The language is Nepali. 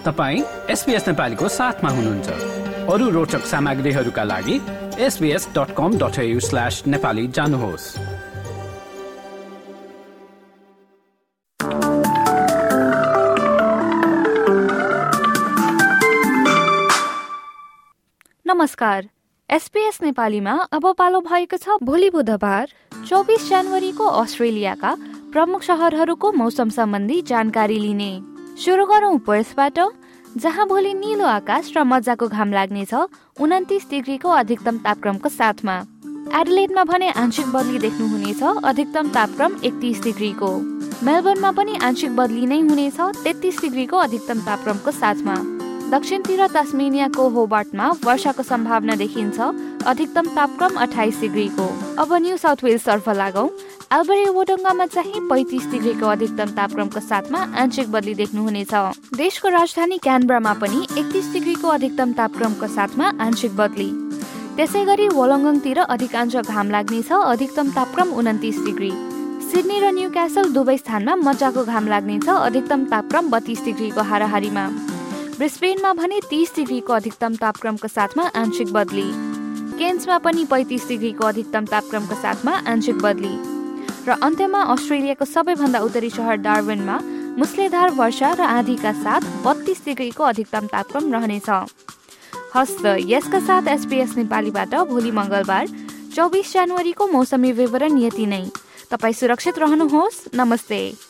तपाईँ एसपिएस नेपालीको साथमा हुनुहुन्छ। अरू रोचक सामग्रीहरूका लागि SBS dot com dot slash Nepali जानुहोस्। नमस्कार। एसपीएस नेपालीमा अब पालो भएको छ भोलि बुधबार चौबिस जनवरीको अस्ट्रेलियाका प्रमुख सहरहरूको मौसम सम्बन्धी जानकारी लिने। सुरु गरौँ जहाँ भोलि निलो आकाश र मजाको घाम लाग्नेछ उन्तिस डिग्रीको अधिकतम तापक्रमको साथमा। एडलेटमा भने आंशिक बदली देख्नुहुनेछ अधिकतम तापक्रम एकतिस डिग्रीको। मेलबर्नमा पनि आंशिक बदली नै हुनेछ तेत्तिस डिग्रीको अधिकतम तापक्रमको साथमा। दक्षिणतिर तस्मेनियाको होबार्टमा वर्षाको सम्भावना देखिन्छ। अधिकतम तापक्रम अठाइस डिग्रीको। अब न्यू साउथ वेल्स तर्फ लागौँ। एल्बरी वोटङ्गामा चाहिँ पैँतिस डिग्रीको अधिकतम तापक्रमको साथमा आंशिक बदली देख्नुहुनेछ। देशको राजधानी क्यानब्रामा पनि एकतिस डिग्रीको अधिकतम तापक्रमको साथमा आंशिक बदली। त्यसै गरी वलङ्गङतिर अधिकांश घाम लाग्नेछ अधिकतम तापक्रम उन्तिस डिग्री। सिडनी र न्यू क्यासल दुवै स्थानमा मजाको घाम लाग्नेछ अधिकतम तापक्रम बत्तीस डिग्रीको हाराहारीमा। ब्रिस्बेनमा भने तीस डिग्रीको अधिकतम तापक्रमको साथमा आंशिक बदली। केन्समा पनि पैँतिस डिग्रीको अधिकतम तापक्रमको साथमा आंशिक बदली। र अन्त्यमा अस्ट्रेलियाको सबैभन्दा उत्तरी सहर डार्विनमा मुसलेधार वर्षा र आँधीका साथ बत्तीस डिग्रीको अधिकतम तापक्रम रहनेछ। हस्त यसका साथ एसपिएस नेपालीबाट भोलि मङ्गलबार चौबिस जनवरीको मौसमी विवरण यति नै। तपाईँ सुरक्षित रहनुहोस्। नमस्ते।